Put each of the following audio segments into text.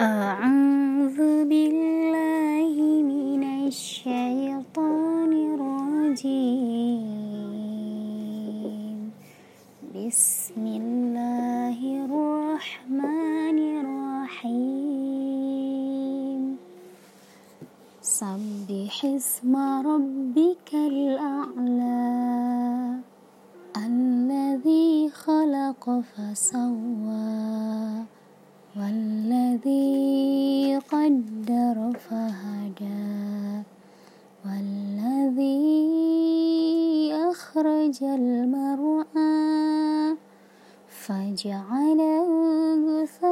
أعوذ بالله من الشيطان الرجيم. بسم الله الرحمن الرحيم. سبح اسم ربك الأعلى الذي خلق فسوى والذي قدر فهدى والذي أخرج المرعى فجعله غثاء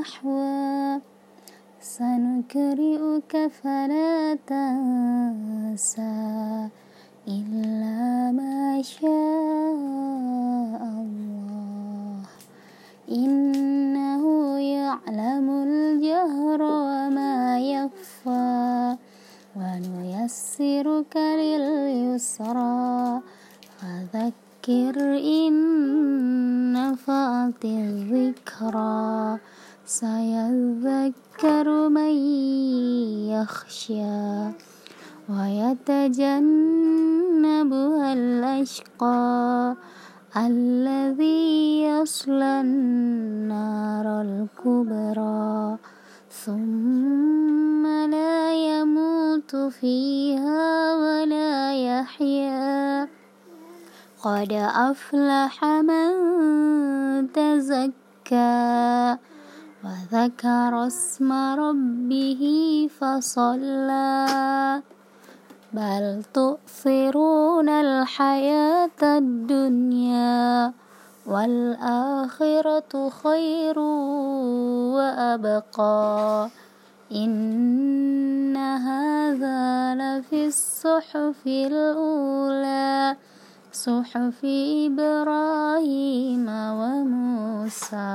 أحوى سنكرئك فلا تنسى إلا ما شاء ونيسرك لليسرى. فذكر إن نفعت الذكرى. سيذكر من يخشى. ويتجنبها الأشقى. الذي يصلى يموت فيها ولا يحيا. قد أفلح من تزكى وذكر اسم ربه فصلى. بل تؤثرون الحياة الدنيا والآخرة خير وأبقى. إن الصحف الأولى صحف إبراهيم وموسى.